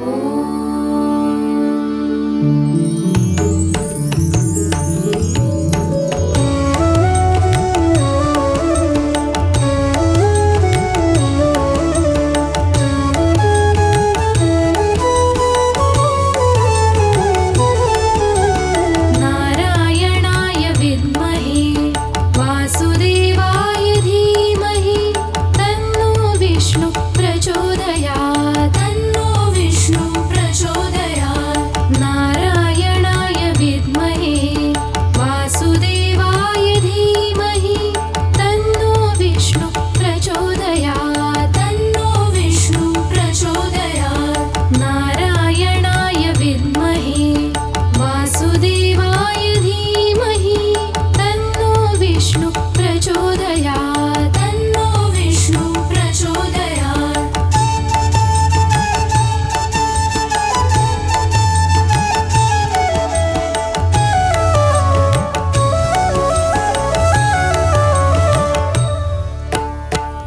Oh.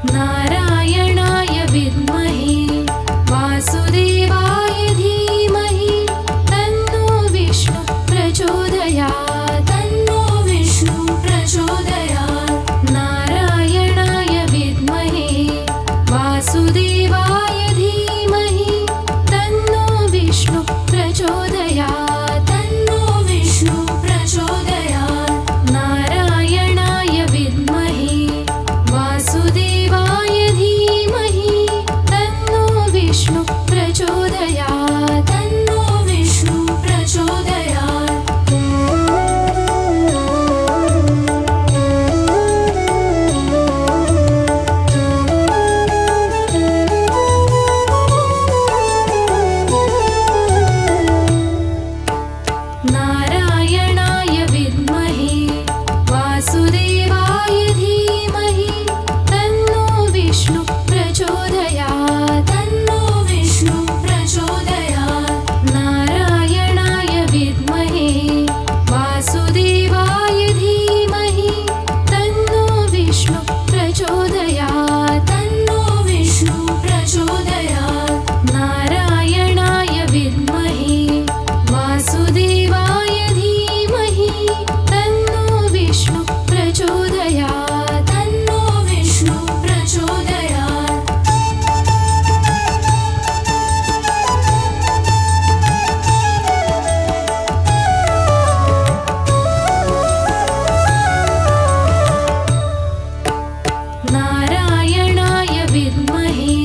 night नारायणाय विद्महे